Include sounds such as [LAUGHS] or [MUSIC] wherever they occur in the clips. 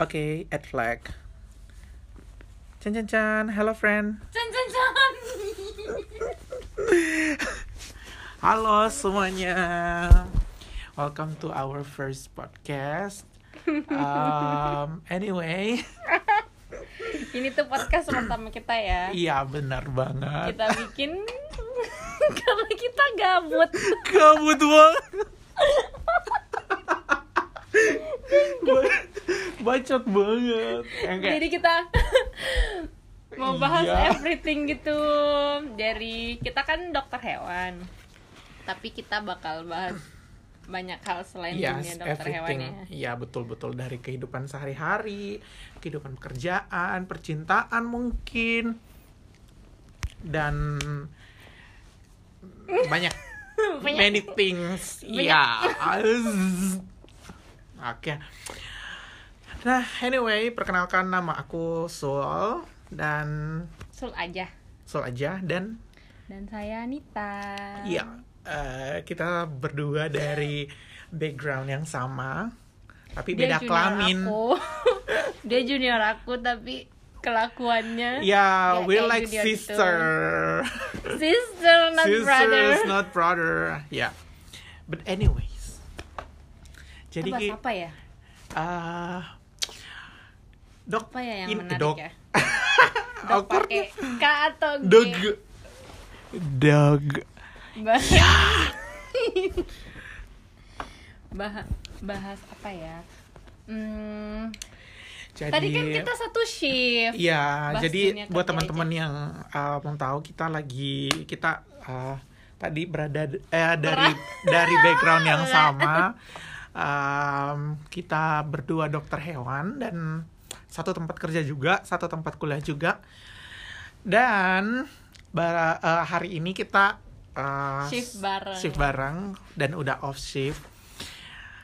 Oke, add flag. Chan chan chan, hello friend. Chan chan chan. Halo semuanya. Welcome to our first podcast. Um, anyway, Ini tuh podcast pertama kita ya. iya benar banget. Kita bikin [LAUGHS] karena kita gabut. Gabut banget. Ba- Bacot banget. Yang kayak, Jadi kita [LAUGHS] mau bahas Iya. everything gitu. Dari kita kan dokter hewan. Tapi kita bakal bahas banyak hal selain Yes, dunia dokter hewan everything. ya. Iya, betul-betul dari kehidupan sehari-hari, kehidupan pekerjaan, percintaan mungkin. Dan banyak [LAUGHS] Banyak. many things. Iya. [LAUGHS] Oke. Nah, anyway, perkenalkan nama aku Sul dan Sul aja. Sul aja dan Dan saya Nita. Iya, eh, kita berdua dari background yang sama, tapi Dia beda kelamin. Aku. [LAUGHS] Dia junior aku tapi kelakuannya Ya, we're kayak like junior gitu. sister, sister not brother. sisters not brother. Ya, but anyways, jadi ki- apa ya? ah, dok, Apa ya yang ini- menarik dok, ya? [LAUGHS] Dok pakai K atau G? dog, dog. Bah- Ya, [LAUGHS] bah- bahas apa ya? Hmm, jadi. tadi kan kita satu shift. Iya, Bahas jadi buat teman-teman yang uh, mau tahu kita lagi kita uh, tadi berada eh dari dari background yang [LAUGHS] sama. Um, kita berdua dokter hewan dan satu tempat kerja juga, satu tempat kuliah juga. Dan bara- uh, hari ini kita uh, Shift bareng. shift bareng dan udah off shift.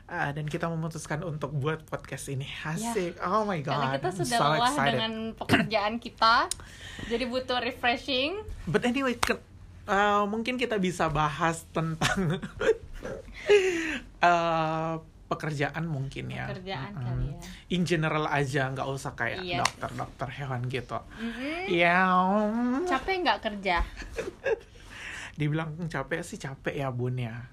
Uh, dan kita memutuskan untuk buat podcast ini asik oh my god Karena kita sudah so lelah excited. dengan pekerjaan kita. Jadi butuh refreshing. But anyway, ke- uh, mungkin kita bisa bahas tentang uh, [LAUGHS] pekerjaan mungkin ya. Pekerjaan Mm-mm. kali ya. In general aja, nggak usah kayak Iya. dokter-dokter hewan gitu. Mm-mm. Ya, Capek nggak kerja? [LAUGHS] dibilang capek sih capek ya bun ya.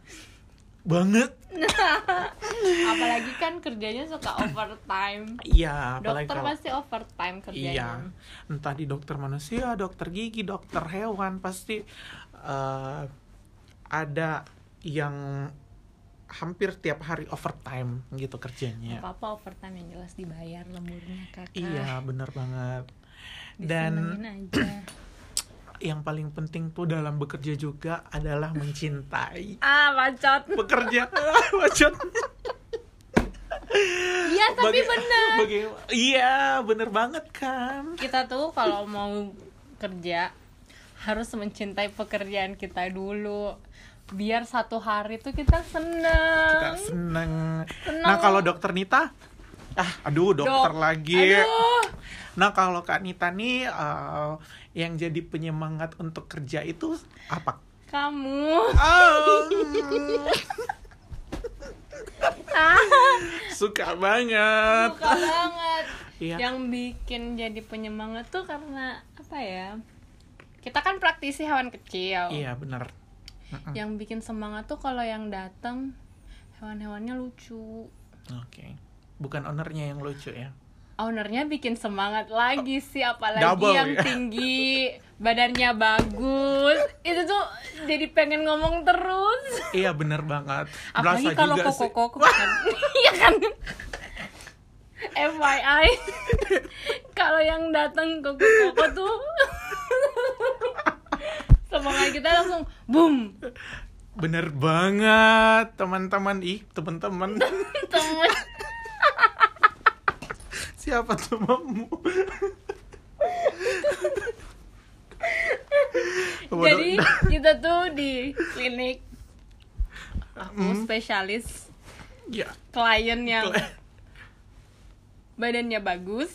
Banget. [LAUGHS] Apalagi kan kerjanya suka [LAUGHS] overtime. Iya, apalagi Dokter kalau pasti overtime kerjanya. Iya, entah di dokter manusia, dokter gigi, dokter hewan pasti eh, ada yang hampir tiap hari overtime gitu kerjanya. Apa-apa overtime yang jelas dibayar lemburnya kakak. Iya, bener banget. Dan aja. [CLEARS THROAT] yang paling penting tuh dalam bekerja juga adalah mencintai ah, bacot. pekerja. Bacot. Iya, tapi Baga- baga- Iya, bener banget kan. Kita tuh kalau mau kerja harus mencintai pekerjaan kita dulu. Biar satu hari tuh kita seneng. Kita seneng. Seneng. Nah, kalau dokter Nita, ah, aduh dokter Dok, lagi. Aduh. Nah, kalau Kak Nita nih eh, yang jadi penyemangat untuk kerja itu apa? Kamu. Oh, [LAUGHS] suka banget. suka banget. Iya. Yang bikin jadi penyemangat tuh karena apa ya? Kita kan praktisi hewan kecil. Iya, benar. Mm-mm. Yang bikin semangat tuh kalau yang datang hewan-hewannya lucu. Oke. Bukan ownernya yang lucu ya. Ownernya bikin semangat lagi sih, apalagi Double, yang ya. tinggi, badannya bagus. Itu tuh jadi pengen ngomong terus. Iya, bener banget. Apalagi kalau juga sih. koko-koko kan. [LAUGHS] Iya kan? FYI. [LAUGHS] kalau yang datang koko-koko tuh [LAUGHS] semangat kita langsung boom. Bener banget, teman-teman. Ih, teman-teman. Temen. Siapa temanmu? Jadi kita tuh di klinik aku Hmm. spesialis ya. klien yang badannya bagus,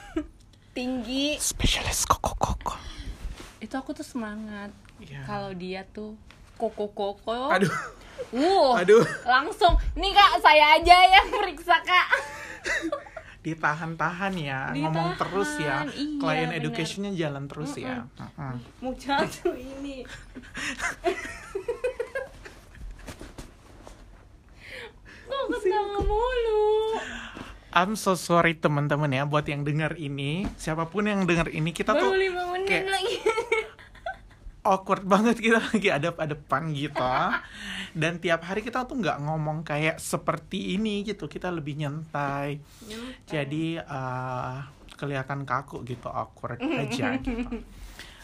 [LAUGHS] tinggi. Spesialis koko-koko. Itu aku tuh semangat. Iya. Kalau dia tuh koko-koko. Aduh. Uh, Aduh. langsung. Nih kak, saya aja yang periksa kak. [LAUGHS] ditahan-tahan ya Ditahan, ngomong terus ya iya, klien educationnya jalan terus ya Mm-mm. mau jatuh ini [LAUGHS] kok ketawa mulu I'm so sorry teman-teman ya buat yang dengar ini siapa pun yang dengar ini kita baru tuh menit kayak lagi [LAUGHS] awkward [LAUGHS] banget kita lagi adap-adapan gitu. Dan tiap hari kita tuh nggak ngomong kayak seperti ini gitu. Kita lebih nyantai. Jadi eh, kelihatan kaku gitu awkward [LAUGHS] aja gitu.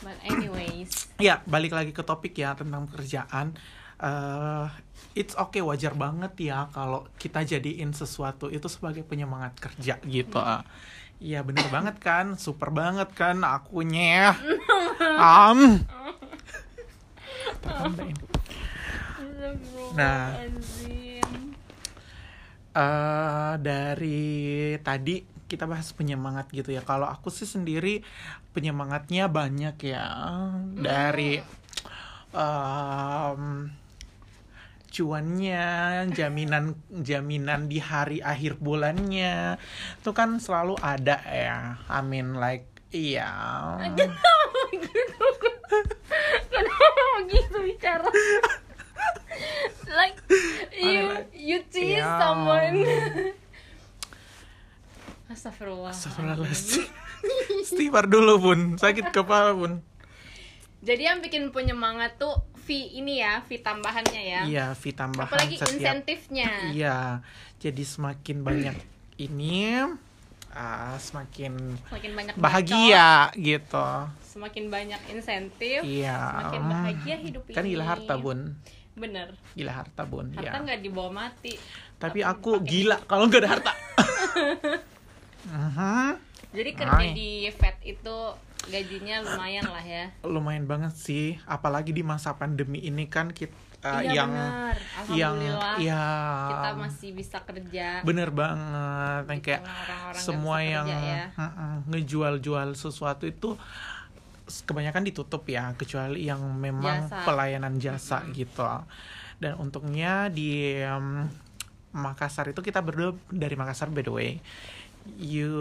But anyways. Ya balik lagi ke topik ya tentang pekerjaan Eh, it's okay wajar banget ya kalau kita jadiin sesuatu itu sebagai penyemangat kerja gitu. Iya. Bener banget kan? Super banget kan akunya [LAUGHS] am Nah. Eh, dari tadi kita bahas penyemangat gitu ya. Kalau aku sih sendiri penyemangatnya banyak ya. Dari em, cuannya, jaminan jaminan di hari akhir bulannya, itu kan selalu ada ya. I mean like iya. Kenapa [LAUGHS] begitu bicara? [LAUGHS] like you you tease Ya. someone. [LAUGHS] Astagfirullah. Astagfirullahaladzim. Istighfar dulu bun, sakit kepala bun. Jadi yang bikin penyemangat tuh fee ini ya, fee tambahannya ya. Iya, fee tambahan Apalagi setiap insentifnya. [CLEARS THROAT] Iya, jadi semakin banyak ini, ah, semakin Semakin banyak bahagia gitu. Semakin banyak insentif, Iya. semakin bahagia hidup Kan ini. gila harta bun, Bener. gila harta bun. Harta ya. nggak dibawa mati. Tapi tapi aku gila kalau nggak ada harta. Mhm. [LAUGHS] Jadi kerja Hai. di Fed itu gajinya lumayan lah ya. Lumayan banget sih, apalagi di masa pandemi ini kan kita iya yang benar. yang ya kita masih bisa kerja. bener banget yang kayak semua yang kerja ya. mm-mm, ngejual-jual sesuatu itu kebanyakan ditutup ya kecuali yang memang Jasa. pelayanan jasa gitu dan untungnya di em, Makassar itu kita berdua dari Makassar by the way you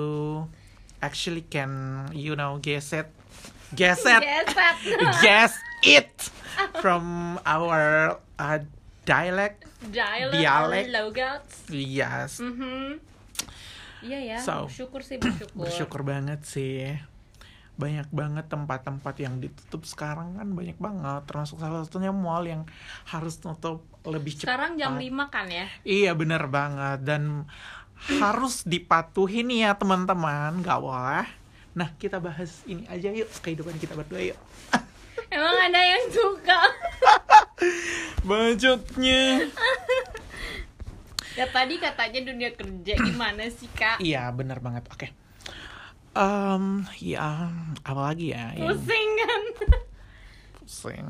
actually can you know guess it guess it Geset. [LAUGHS] guess it from our uh, dialect Dialect, logouts. yes Mhm. Iya ya, So, bersyukur sih bersyukur. [CLEARS THROAT] bersyukur banget sih banyak banget tempat-tempat yang ditutup sekarang kan banyak banget termasuk salah satunya mall yang harus tutup lebih cepat. Sekarang jam 5 kan ya? iya bener banget. Dan harus dipatuhi nih ya teman-teman. Gak boleh. Nah kita bahas ini aja yuk. Kehidupan kita berdua yuk. [LAUGHS] Emang ada yang suka? [LAUGHS] bacotnya [LAUGHS] ya tadi katanya dunia kerja gimana sih kak? iya bener banget. Oke Em, ya apa lagi ya yang Pusing kan? pusing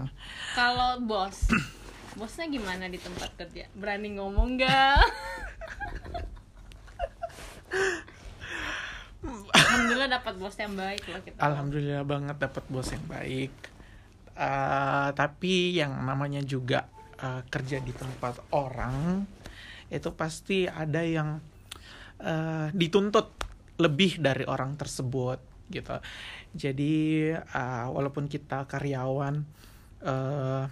Kalau bos, [CLEARS THROAT] bosnya gimana di tempat kerja? Berani ngomong gak? [LAUGHS] Alhamdulillah dapat bos yang baik loh kita. Alhamdulillah banget dapat bos yang baik. Eh, tapi yang namanya juga eh, kerja di tempat orang itu pasti ada yang eh, dituntut lebih dari orang tersebut gitu. Jadi eh, walaupun kita karyawan eh,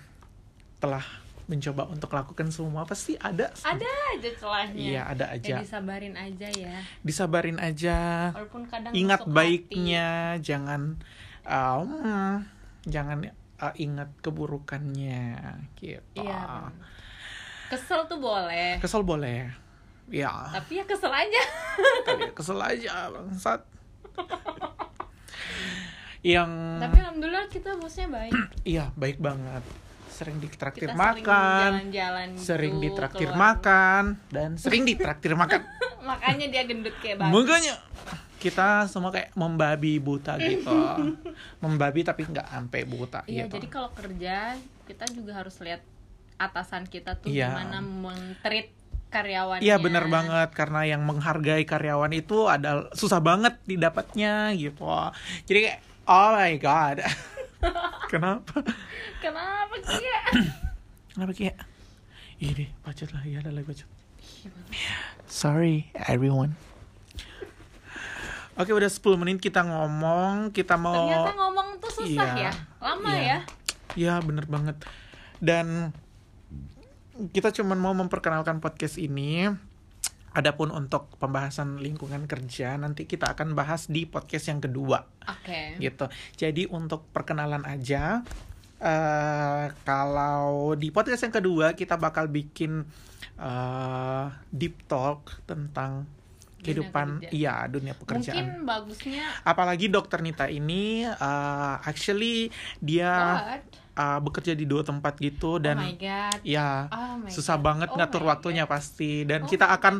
telah mencoba untuk lakukan semua pasti ada Ada aja celahnya. Iya, ada aja. Ya disabarin aja ya. disabarin aja Walaupun kadang ingat baiknya jangan um, jangan uh, ingat keburukannya gitu hati. Iya. Kesel tuh boleh. kesel boleh ya Tapi ya kesel aja. kali kesel aja bangsat yang Tapi alhamdulillah kita bosnya baik. [CLEARS THROAT] iya baik banget sering ditraktir Kita sering makan jalan-jalan sering gitu, ditraktir keluar. makan dan sering ditraktir makan [LAUGHS] Makanya dia gendut kayak babi. Makanya kita semua kayak membabi buta gitu. [LAUGHS] membabi tapi nggak sampai buta Iya, gitu. jadi kalau kerja kita juga harus lihat atasan kita tuh Iya. gimana men-treat karyawannya. Iya bener banget karena yang menghargai karyawan itu ada susah banget didapatnya gitu. Jadi kayak oh my god. [LAUGHS] Kenapa? Kenapa ya? [CLEARS THROAT] Kenapa kayak ini bacot lah ya ada lagi bacot. Sorry everyone. Oke, udah 10 menit kita ngomong, kita mau Ternyata ngomong tuh susah Iya, ya. Lama iya. ya. Ya, bener banget. Dan kita cuman mau memperkenalkan podcast ini. Adapun untuk pembahasan lingkungan kerja nanti kita akan bahas di podcast yang kedua Oke. gitu. Jadi untuk perkenalan aja eh kalau di podcast yang kedua kita bakal bikin eh deep talk tentang Dunia kehidupan kerja. iya dunia pekerjaan. Mungkin bagusnya Apalagi dokter Nita ini eh, actually dia What? Eh, bekerja di dua tempat gitu oh dan my god. ya Oh my susah God. banget Oh ngatur waktunya God. pasti dan Oh kita akan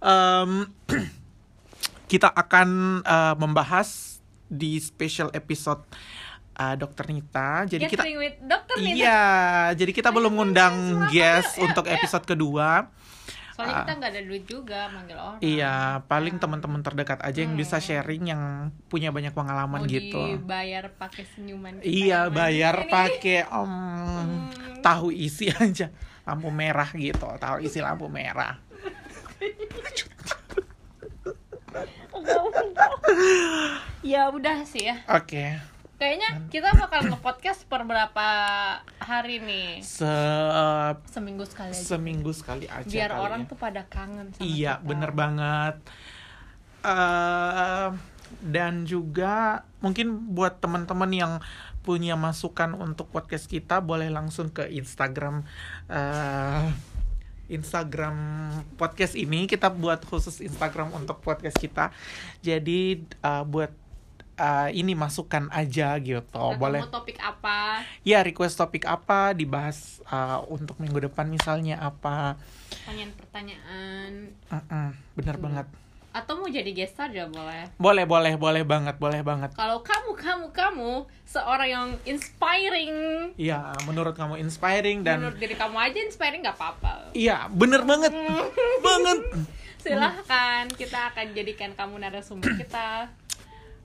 em, [CLEARS THROAT] kita akan eh, membahas di special episode eh, dokter Nita jadi kita with Dr. Nita. iya jadi kita belum ngundang guest untuk episode kedua Soalnya kita nggak ada duit juga manggil orang. iya paling Nah, teman-teman terdekat aja yang bisa Hmm. sharing yang punya banyak pengalaman mau gitu. dibayar pakai senyuman kita iya bayar pakai om Hmm. tahu isi aja. Lampu merah gitu tahu isi lampu merah. [LAUGHS] Ya udah sih ya. Oke kayaknya kita bakal nge-podcast per berapa hari nih? Se seminggu sekali aja. seminggu sekali aja biar orang ya. tuh pada kangen sama iya kita. bener banget. Eh, dan juga mungkin buat teman-teman yang punya masukan untuk podcast kita boleh langsung ke Instagram eh, Instagram podcast ini. Kita buat khusus Instagram untuk podcast kita. Jadi eh, buat eh, ini masukan aja gitu. Atau boleh. mau topik apa? Ya request topik apa dibahas eh, untuk minggu depan misalnya apa. Pertanyaan-pertanyaan Mm-mm, bener Hmm. banget. Atau mau jadi guest star juga boleh. Boleh boleh boleh banget boleh banget. Kalau kamu kamu kamu seorang yang inspiring. Iya, menurut kamu inspiring dan menurut diri kamu aja inspiring nggak apa-apa. Iya, bener banget. [LAUGHS] banget. silahkan kita akan jadikan kamu narasumber kita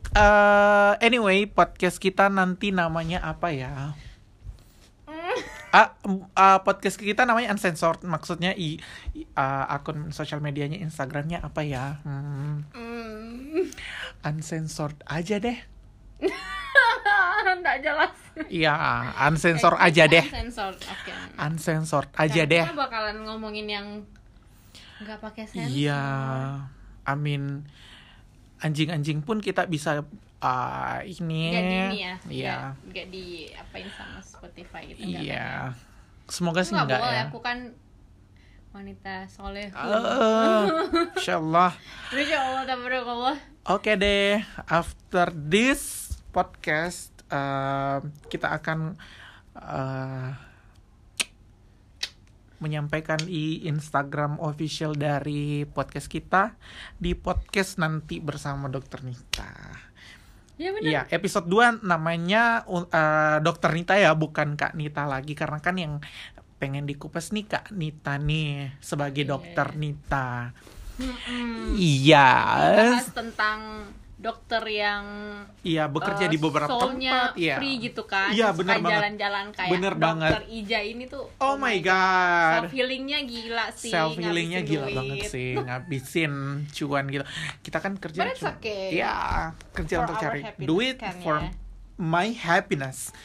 Eh, anyway, podcast kita nanti namanya apa ya? Ah, em, ah, podcast kita namanya uncensored. Maksudnya i, i- ah, akun sosial medianya Instagramnya apa ya? Hmm, Hmm. uncensored aja deh. [LAUGHS] nggak jelas Iya, unsensor aja deh. Uncensored, oke Uncensored aja Dan deh. kita bakalan ngomongin yang nggak pakai sensor Iya, amin. Anjing-anjing pun kita bisa ah, ini. nggak di ini ya Iya. nggak- nggak di apain sama Spotify gitu? Iya. Semoga sih nggak enggak boleh ya. aku kan wanita soleh Eh, Insyaallah. [LAUGHS] Masya Allah tabarakallah Oke deh, after this podcast eh, kita akan eh, menyampaikan di Instagram official dari podcast kita di podcast nanti bersama Dokter Nita. ya benar Iya, episode 2 namanya uh, Dokter Nita ya, bukan Kak Nita lagi karena kan yang pengen dikupas nih Kak Nita nih sebagai Iya. Dokter Nita. Mm-mm. Iya. bahas tentang dokter yang Iya, bekerja eh, di beberapa tempat, iya. free gitu kan Iya, bener banget. jalan-jalan kayak Bener dokter banget. Ija ini tuh Oh my god. self healingnya gila sih Self healingnya gila duit. banget sih, [LAUGHS] ngabisin cuan gitu. Kita kan kerja But it's cuma- okay. Iya, kerja For untuk cari duit kan for ya. my happiness.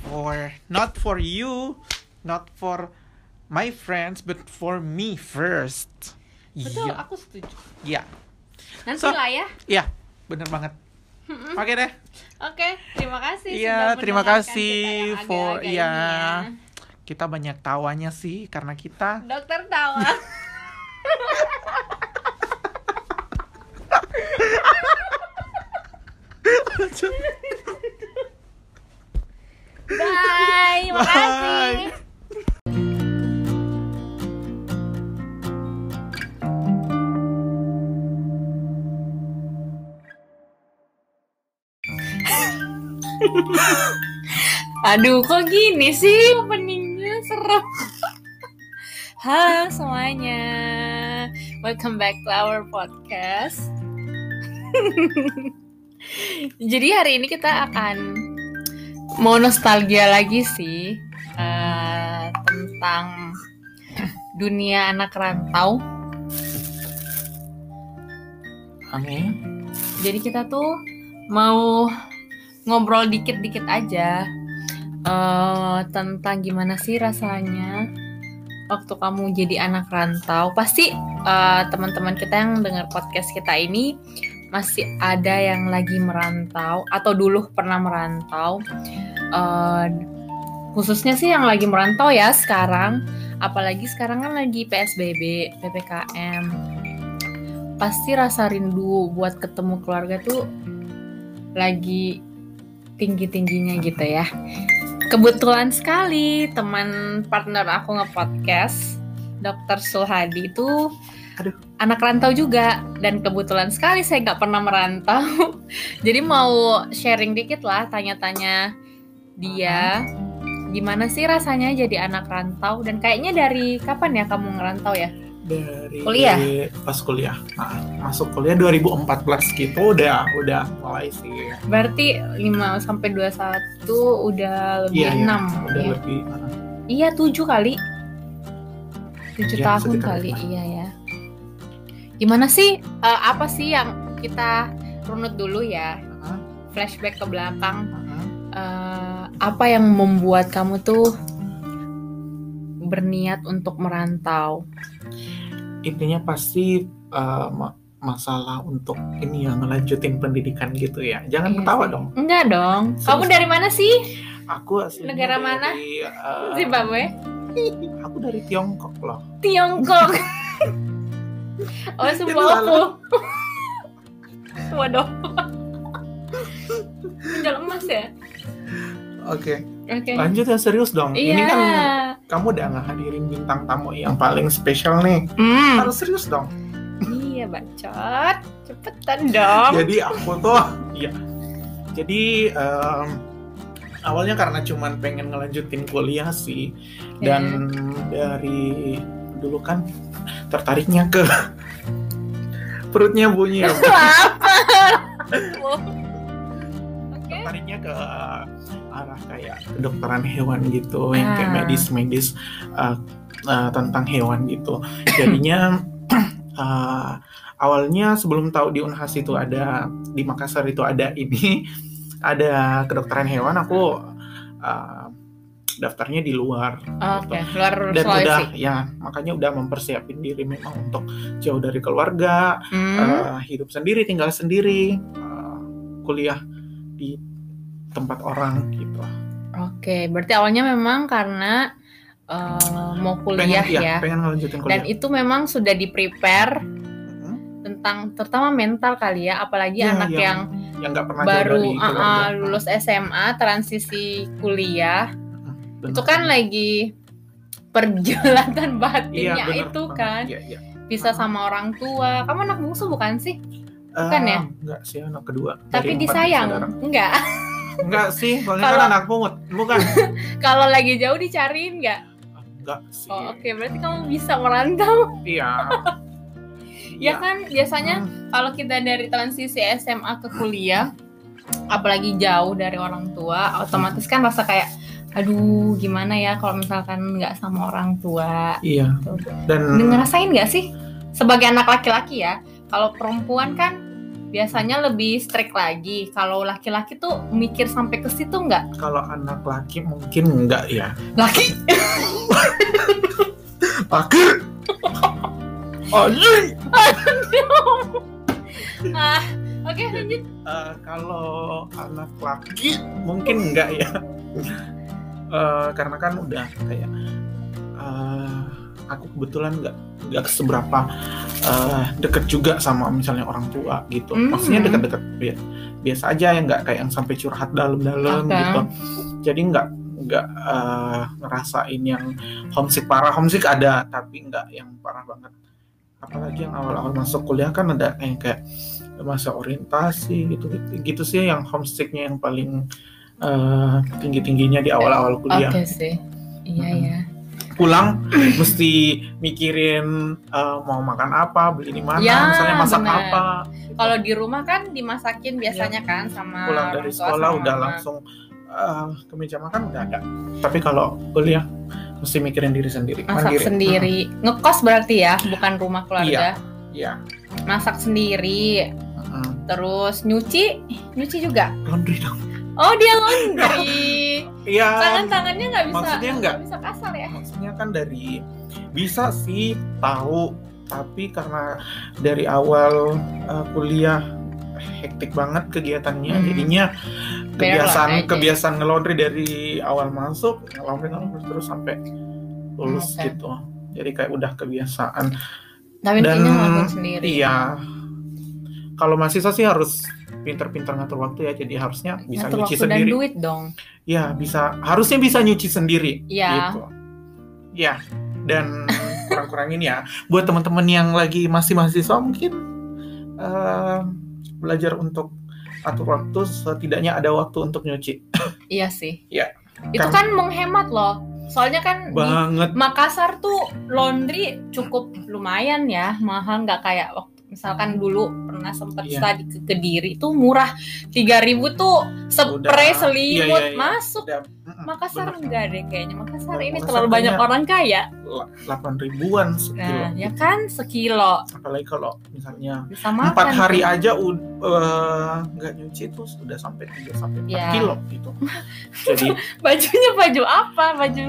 For not for you, not for my friends, but for me first. betul Iya. aku setuju Iya. nanti So- lah ya Iya, bener banget. Oke deh. oke terima kasih Iya, terima kasih for iya. ini ya. Kita banyak tawanya sih karena kita dokter tawa [LAUGHS] Bye, makasih. Bye. Aduh, kok gini sih openingnya serem. Halo semuanya, welcome back to our podcast. Jadi hari ini kita akan mau nostalgia lagi sih eh, tentang dunia anak rantau. Oke. Jadi kita tuh mau ngobrol dikit-dikit aja eh tentang gimana sih rasanya waktu kamu jadi anak rantau. Pasti eh, teman-teman kita yang dengar podcast kita ini masih ada yang lagi merantau atau dulu pernah merantau. Eh, khususnya sih yang lagi merantau ya sekarang, apalagi sekarang kan lagi PSBB, PPKM. Pasti rasa rindu buat ketemu keluarga tuh lagi tinggi-tingginya gitu ya. Kebetulan sekali teman partner aku nge-podcast, Dr. Sulhadi itu Aduh. anak rantau juga dan kebetulan sekali saya nggak pernah merantau. [LAUGHS] Jadi mau sharing dikit lah, tanya-tanya dia gimana sih rasanya jadi anak rantau dan kayaknya dari kapan ya kamu ngerantau ya? Dari Kuliah? pas kuliah. Nah, masuk kuliah 2014 gitu udah udah mulai sih. Berarti 5 sampai 21 udah lebih Iya, iya. 6 Udah ya. lebih uh, Iya tujuh kali. Tujuh Iya, tahun kali, itu. iya ya. Gimana sih? eh, apa sih yang kita runut dulu ya? uh, Flashback ke belakang. uh, Eh, apa yang membuat kamu tuh berniat untuk merantau? intinya pasti uh, ma- masalah untuk ini ya ngelanjutin pendidikan gitu ya. Jangan Iya ketawa sih. dong. Enggak dong. Serius. Kamu dari mana sih? Aku aslinya Negara mana? dari, uh, Zimbabwe. Aku dari Tiongkok loh. Tiongkok. [LAUGHS] oh, sebuah aku. Waduh. Menjual emas ya? Oke, Oke. lanjut ya serius dong. Iya. Ini kan kamu udah ngehadirin bintang tamu yang paling spesial nih. Hmm. Harus serius dong. Iya, bacot. Cepetan dong. Jadi aku tuh, ya. Jadi em, awalnya karena cuman pengen ngelanjutin kuliah sih, dan dari dulu kan tertariknya ke perutnya bunyi ya. [LAUGHS] [LAUGHS] Oke. tertariknya ke arah kayak kedokteran hewan gitu yang kayak Ah. medis-medis uh, uh, tentang hewan gitu jadinya uh, [CLEARS THROAT] awalnya sebelum tahu di Unhas itu ada di Makassar itu ada ini [LAUGHS] ada kedokteran hewan aku uh, daftarnya di luar Oke, luar dan udah Sulawesi. ya makanya udah mempersiapin diri memang untuk jauh dari keluarga Hmm. eh, hidup sendiri, tinggal sendiri, eh, kuliah di tempat orang gitu. Oke, berarti awalnya memang karena eh, mau kuliah pengen, iya, ya. pengen ngelanjutin kuliah. Dan itu memang sudah di prepare tentang terutama mental kali ya, apalagi Iya, anak yang yang nggak pernah baru dari uh, uh, lulus SMA, transisi kuliah, Bener. itu kan lagi perjalanan Iya, batinnya bener itu banget. kan Iya, iya. bisa sama orang tua. Kamu anak bungsu bukan sih? Bukan Eh, ya? Enggak sih anak kedua. Tapi disayang. Enggak. [LAUGHS] Enggak sih, soalnya Kalau- kan anak pungut. Bukan. [LAUGHS] Kalau lagi jauh dicariin enggak? Enggak sih. Oh, oke, berarti kamu bisa merantau. Iya. Ya kan biasanya Hmm, kalau kita dari transisi SMA ke kuliah apalagi jauh dari orang tua otomatis kan rasa kayak aduh gimana ya kalau misalkan nggak sama orang tua Iya. Tuh. Dan ngerasain nggak sih sebagai anak laki-laki ya kalau perempuan kan biasanya lebih strict lagi. Kalau laki-laki tuh mikir sampai ke situ nggak? Kalau anak laki mungkin enggak ya. laki? [LAUGHS] Laki. Anjing. ah oke lanjut. Eh, kalau anak laki mungkin enggak ya. Eh, karena kan udah kayak eh, aku kebetulan nggak nggak seberapa eh, deket juga sama misalnya orang tua gitu. Hmm. maksudnya deket-deket bi- biasa aja yang nggak kayak yang sampai curhat dalam-dalam Oke. gitu. Jadi nggak nggak eh, ngerasain yang homesick. Parah homesick ada tapi nggak yang parah banget. Apalagi yang awal-awal masuk kuliah kan ada yang kayak masa orientasi gitu gitu, gitu sih yang homesicknya yang paling tinggi tingginya di awal-awal kuliah. oke sih. Iya Mm-mm. ya pulang mesti mikirin eh, mau makan apa beli di mana Ya, misalnya masak benar. apa kalau di rumah kan dimasakin biasanya kan sama pulang dari sekolah sama udah mama. langsung eh, ke meja makan udah ada tapi kalau kuliah mesti mikirin diri sendiri masak mandiri. sendiri ngekos berarti ya bukan rumah keluarga Iya. Hmm, iya masak sendiri Terus nyuci, nyuci juga. laundry dong Oh dia laundry. [LAUGHS] iya Tangan-tangannya nggak bisa. maksudnya nggak. bisa kasar ya. maksudnya kan dari bisa sih tahu tapi karena dari awal uh, kuliah hektik banget kegiatannya Hmm. jadinya kebiasaan kebiasaan ngelondri dari awal masuk ngelondri ngelondri terus sampai lulus Oke. gitu jadi kayak udah kebiasaan Tapi Dan- sendiri. iya kalau mahasiswa sih harus pinter-pinter ngatur waktu ya jadi harusnya bisa Ngatur nyuci waktu dan sendiri duit dong. ya bisa harusnya bisa nyuci sendiri Iya. gitu ya dan [LAUGHS] kurang-kurangin ya buat teman-teman yang lagi masih mahasiswa mungkin eh, belajar untuk atur waktu setidaknya ada waktu untuk nyuci [LAUGHS] Iya sih. Iya. Itu Kan- kan menghemat loh. Soalnya kan di banget Makassar tuh laundry cukup lumayan ya, mahal nggak kayak waktu misalkan dulu pernah sempat Iya. studi ke Kediri tuh murah 3000 tuh spray Udah. selimut Iya, iya, iya. masuk. Udah, Makassar bener. enggak deh kayaknya. Makassar ini Makassar terlalu banyak orang kaya. La- 8 ribuan sekilo Nah, ya kan sekilo apalagi kalau misalnya bisa makan. empat hari tuh. aja ud- eh, nggak nyuci itu sudah sampai 3 sampai 4 Iya. kilo gitu jadi [LAUGHS] Bajunya baju apa? Baju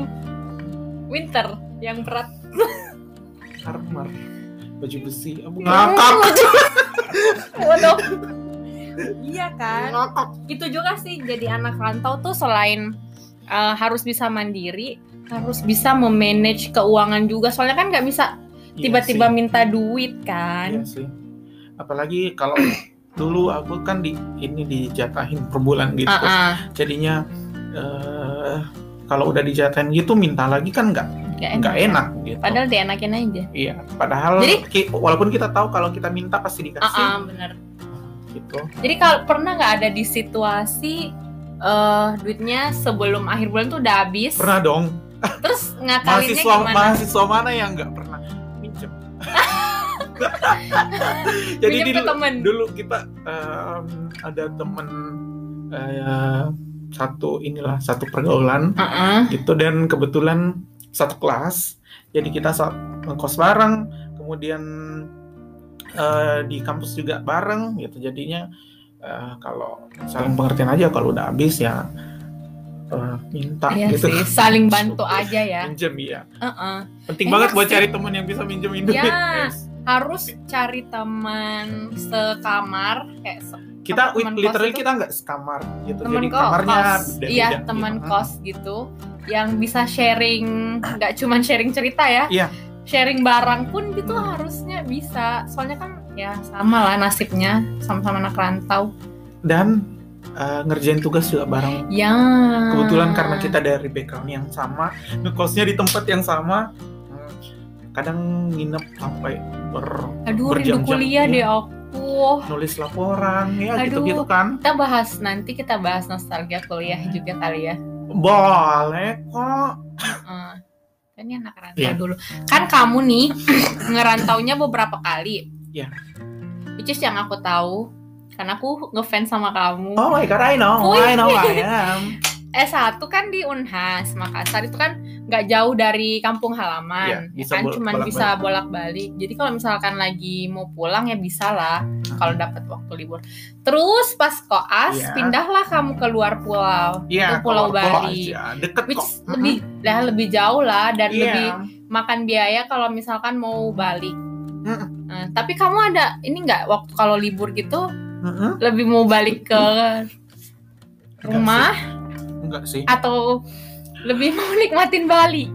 winter yang berat. [LAUGHS] armor baju besi Abu, ngakak [LAUGHS] Waduh. iya kan? itu juga sih jadi anak rantau tuh selain uh, harus bisa mandiri harus bisa memanage keuangan juga soalnya kan nggak bisa Iya tiba-tiba sih. minta duit Iya kan sih. Apalagi kalau [COUGHS] dulu aku kan di ini dijatahin per bulan gitu. Ah, ah. Jadinya eh kalau udah dijatahin gitu minta lagi kan nggak Nggak nggak enak gitu. padahal dienakin aja Iya. Padahal Jadi- ki- walaupun kita tahu kalau kita minta pasti ah dikasih ah, bener gitu. jadi kalau pernah nggak ada di situasi eh duitnya sebelum akhir bulan tuh udah habis Pernah dong. terus ngakalinnya Mahasiswa gimana mahasiswa mana yang nggak pernah minjem? [LAUGHS] Jadi Minjem dulu, temen. dulu kita em, ada temen eh, satu inilah satu pergaulan Ah, ah. gitu dan kebetulan satu kelas jadi kita saat ngekos bareng kemudian eh, di kampus juga bareng gitu jadinya eh, kalau saling pengertian aja kalau udah habis ya eh, minta Iya gitu sih, saling bantu aja ya. minjem ya Heeh. penting Enak banget buat sih. cari teman yang bisa minjemin duit Ya. Harus cari teman sekamar kayak se- kita teman kos literally kita nggak sekamar gitu teman jadi kos, kamarnya kos. iya gitu. teman Heeh. kos gitu yang bisa sharing nggak cuman sharing cerita ya Iya. sharing barang pun gitu harusnya bisa soalnya kan ya sama lah nasibnya sama-sama anak rantau dan eh, ngerjain tugas juga bareng ya kebetulan karena kita dari background yang sama ngekosnya di tempat yang sama hmm, kadang nginep sampai ber aduh rindu berjam-jam, kuliah iya. deh aku nulis laporan ya Aduh. gitu gitu kan. Kita bahas nanti kita bahas nostalgia kuliah juga kali ya. Boleh kok. Kan ini anak rantau Iya. dulu. Kan kamu nih [CLEARS THROAT] ngerantaunya beberapa kali. Iya. which is yang aku tahu karena aku ngefans sama kamu. Oh my god I know. Wih. I know I am. [LAUGHS] S1 kan di Unhas Makassar. Itu kan nggak jauh dari kampung Iya, halaman ya bisa kan? bolak- cuman bolak-balik. bisa bolak-balik. jadi kalau misalkan lagi mau pulang ya bisa lah kalau dapat waktu libur. Terus pas koas Iya. pindahlah kamu keluar pulau. Iya, ke Pulau Bali. aja. deket which kok. lebih lah lebih jauh lah dan Iya. lebih makan biaya kalau misalkan mau balik Mm-mm. Nah, tapi kamu ada ini nggak waktu kalau libur gitu? Mm-mm. lebih mau balik ke rumah? Enggak sih. Atau lebih mau nikmatin Bali?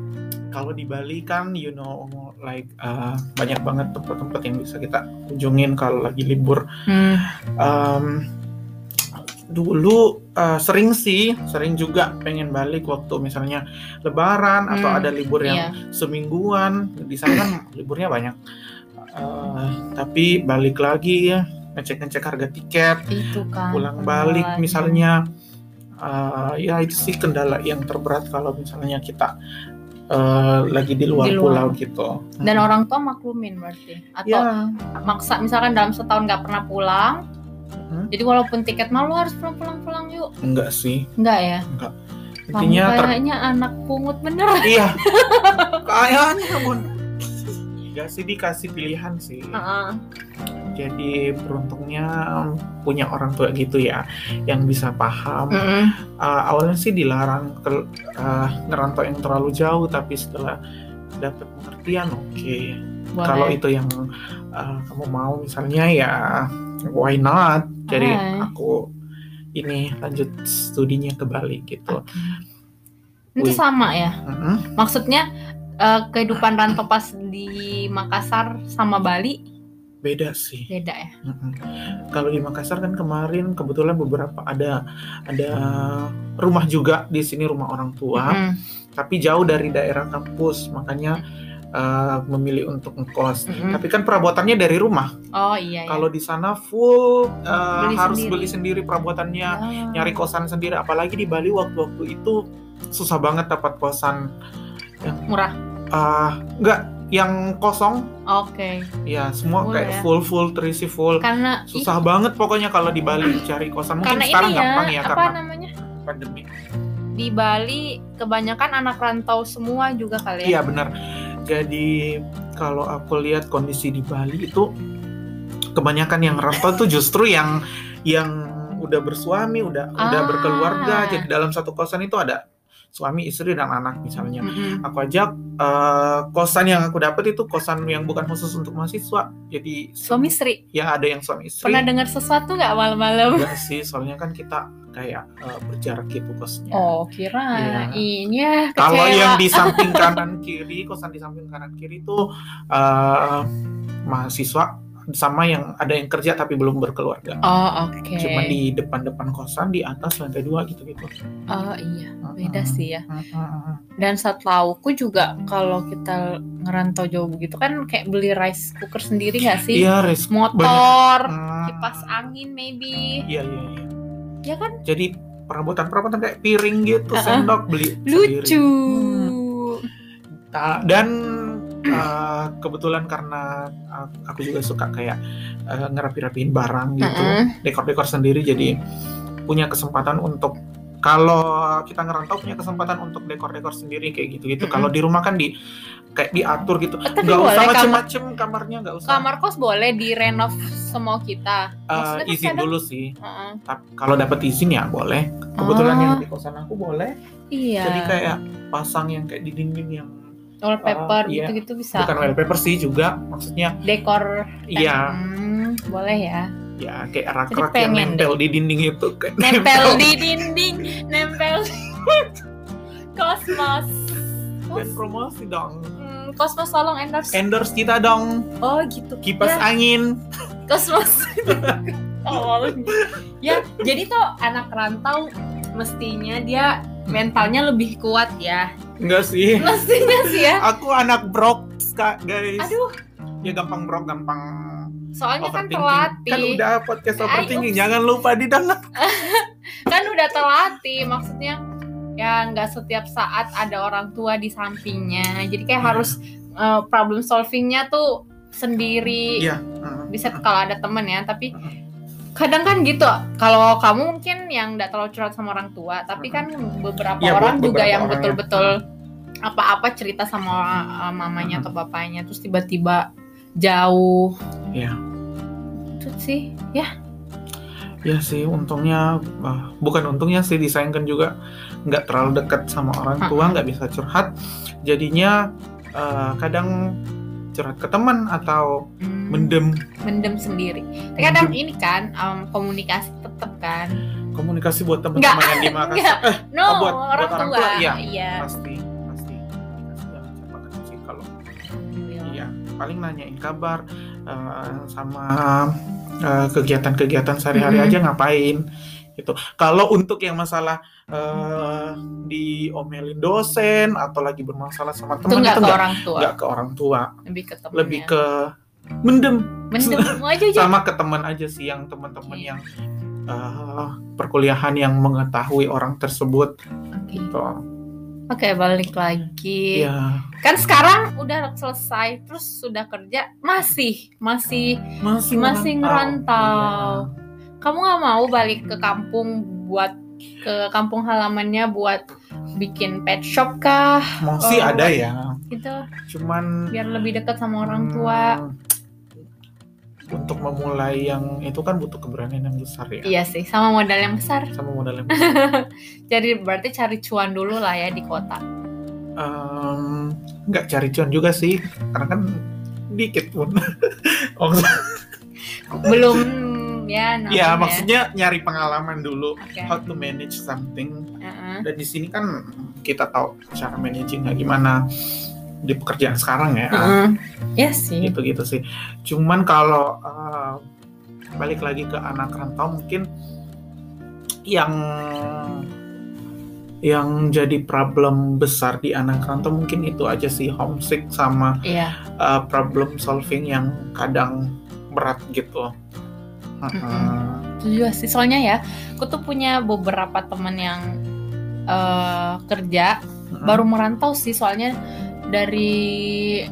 kalau di Bali kan you know like uh, banyak banget tempat-tempat yang bisa kita kunjungin kalau lagi libur Um, dulu uh, sering sih sering juga pengen balik waktu misalnya lebaran atau Hmm, ada libur yang Iya. semingguan di sana kan liburnya banyak Uh, tapi balik lagi ya ngecek-ngecek harga tiket Itu kan. pulang balik misalnya uh, ya itu sih kendala yang terberat kalau misalnya kita uh, lagi di luar, Di luar. pulau gitu Dan orang tua maklumin berarti. Atau ya maksa misalkan dalam setahun nggak pernah pulang. Hmm. Jadi walaupun tiket malu harus pulang pulang pulang yuk. enggak sih Enggak ya? intinya Kamu ter kayaknya anak pungut bener. iya [LAUGHS] kayaknya bun Enggak sih dikasih pilihan sih Heeh. Jadi beruntungnya punya orang tua gitu ya yang bisa paham Mm-mm. Uh, awalnya sih dilarang ke uh, ngerantau yang terlalu jauh tapi setelah dapat pengertian oke Boleh. kalau itu yang uh, kamu mau misalnya ya why not jadi Hai. aku ini lanjut studinya ke Bali gitu itu Wih. sama ya Mm-mm. maksudnya eh, kehidupan rantau pas di Makassar sama Bali beda sih beda ya. Kalau di Makassar kan kemarin kebetulan beberapa ada ada rumah juga di sini rumah orang tua, Mm-mm. tapi jauh dari daerah kampus, makanya uh, memilih untuk ngekos. Mm-mm. Tapi kan perabotannya dari rumah. oh iya ya. Kalau di sana full uh, Beli harus sendiri. beli sendiri perabotannya, Ah. nyari kosan sendiri. Apalagi di Bali waktu-waktu itu susah banget dapat kosan. murah Uh, enggak yang kosong, oke. Ya semua Murah kayak ya. full full terisi full. karena ih, susah banget pokoknya kalau di Bali cari kosan. Mungkin karena sekarang ini ya, gampang ya apa karena namanya? pandemi. Di Bali kebanyakan anak rantau semua juga kali iya ya benar. Jadi kalau aku lihat kondisi di Bali itu kebanyakan yang rantau tuh justru yang yang udah bersuami udah udah Ah. berkeluarga. Jadi dalam satu kosan itu ada suami istri dan anak misalnya. Mm-mm. aku ajak eh, kosan yang aku dapat itu kosan yang bukan khusus untuk mahasiswa. Jadi suami istri? Ya ada yang suami istri. Pernah dengar sesuatu nggak malam-malam? Enggak sih soalnya kan kita kayak eh, berjarak gitu kosnya. Oh kira iya. Kalau yang di [LAUGHS] samping kanan kiri, kosan di samping kanan kiri itu eh, mahasiswa sama yang ada yang kerja tapi belum berkeluarga. oh oke Cuma di depan-depan kosan di atas lantai dua gitu-gitu. oh iya beda Mm-mm. sih ya Mm-mm. dan setauku juga kalau kita ngerantau jauh begitu kan kayak beli rice cooker sendiri nggak sih Iya, res. motor Hmm. kipas angin maybe Iya, iya, iya. ya kan Jadi perabotan-perabotan kayak piring gitu, sendok beli lucu sendiri. Ta- Dan eh, kebetulan karena uh, aku juga suka kayak eh, ngerapi-rapiin barang gitu. Dekor-dekor sendiri jadi punya kesempatan untuk kalau kita ngerantau punya kesempatan untuk dekor-dekor sendiri kayak gitu-gitu. Kalau di rumah kan di kayak diatur gitu. Oh, tapi Nggak usah boleh kamar macem-macem kamarnya nggak usah. kamar kos boleh direnov semua kita Eh, Maksudnya kan izin kadang- dulu sih. Tapi kalau dapat izin ya boleh. Kebetulan Oh. yang di kosan aku boleh. iya Jadi kayak pasang yang kayak di dinding yang wallpaper Ah, iya. gitu-gitu bisa bukan wallpaper sih juga. Maksudnya dekor iya Hmm, boleh ya ya kayak rak-rak yang nempel di dinding itu kayak nempel di dinding nempel [LAUGHS] kosmos dan promosi dong. Hmm, kosmos tolong endorse Endorse kita dong. oh gitu Kipas Ya. angin. kosmos [LAUGHS] oh, ya jadi tuh anak rantau mestinya dia mentalnya lebih kuat ya Enggak sih. mestinya sih ya Aku anak brok, Kak, guys. aduh Ya gampang brok, gampang soalnya kan terlatih Kan udah podcast overthinking, ups. jangan lupa didengar. [LAUGHS] kan udah terlatih maksudnya ya nggak setiap saat ada orang tua di sampingnya jadi kayak Iya. harus uh, problem solvingnya tuh sendiri Iya. heeh. bisa kalau ada temen ya tapi Heeh. Kadang kan gitu kalau kamu mungkin yang nggak terlalu curhat sama orang tua tapi kan beberapa Iya, orang buat juga beberapa yang ya. betul-betul apa-apa cerita sama uh, mamanya atau bapaknya terus tiba-tiba jauh Iya. itu sih ya Ya sih, untungnya bukan untungnya sih disayangkan juga nggak terlalu dekat sama orang tua, nggak bisa curhat. Jadinya eh, kadang curhat ke teman atau hmm, mendem. Mendem sendiri. Tapi kadang ini kan um, komunikasi tetap kan. Komunikasi buat teman-teman yang di [LAUGHS] Makassar. Enggak. Eh, no Oh, buat- orang buat orang tua, tua, iya. iya. pasti pasti. Komunikasi ketemu sih kalau Iya, paling nanyain kabar eh, sama eh, kegiatan-kegiatan sehari-hari Mhm. aja ngapain gitu. Kalau untuk yang masalah eh, diomelin dosen atau lagi bermasalah sama itu teman nggak itu ke nggak orang tua? nggak ke orang tua, lebih ke temennya. Lebih ke mendem. Mendem [LAUGHS] aja aja. Sama ke teman aja sih yang teman-teman Iya. yang eh, perkuliahan yang mengetahui orang tersebut. Oke. Gitu. Oke, balik lagi. Ya, kan sekarang udah selesai terus sudah kerja masih masih masih masih Iya. ngerantau kamu nggak mau balik ke kampung buat ke kampung halamannya buat bikin pet shop kah Masih Oh. ada ya, gitu cuman biar lebih dekat sama orang tua Hmm, untuk memulai yang itu kan butuh keberanian yang besar ya Iya sih, sama modal yang besar. sama modal yang [LAUGHS] besar Jadi berarti cari cuan dulu lah ya di kota. Em, nggak cari cuan juga sih karena kan dikit pun [LAUGHS] Belum ya namanya. ya maksudnya nyari pengalaman dulu Oke. how to manage something Heeh. dan di sini kan kita tahu cara managingnya gimana di pekerjaan sekarang ya Heeh. Iya sih. gitu gitu sih cuman kalau eh, balik lagi ke anak rantau mungkin yang yang jadi problem besar di anak rantau mungkin itu aja sih homesick sama Iya. eh, problem solving yang kadang berat gitu. Itu juga sih. Soalnya ya, aku tuh punya beberapa teman yang eh, kerja Heeh. baru merantau sih. Soalnya dari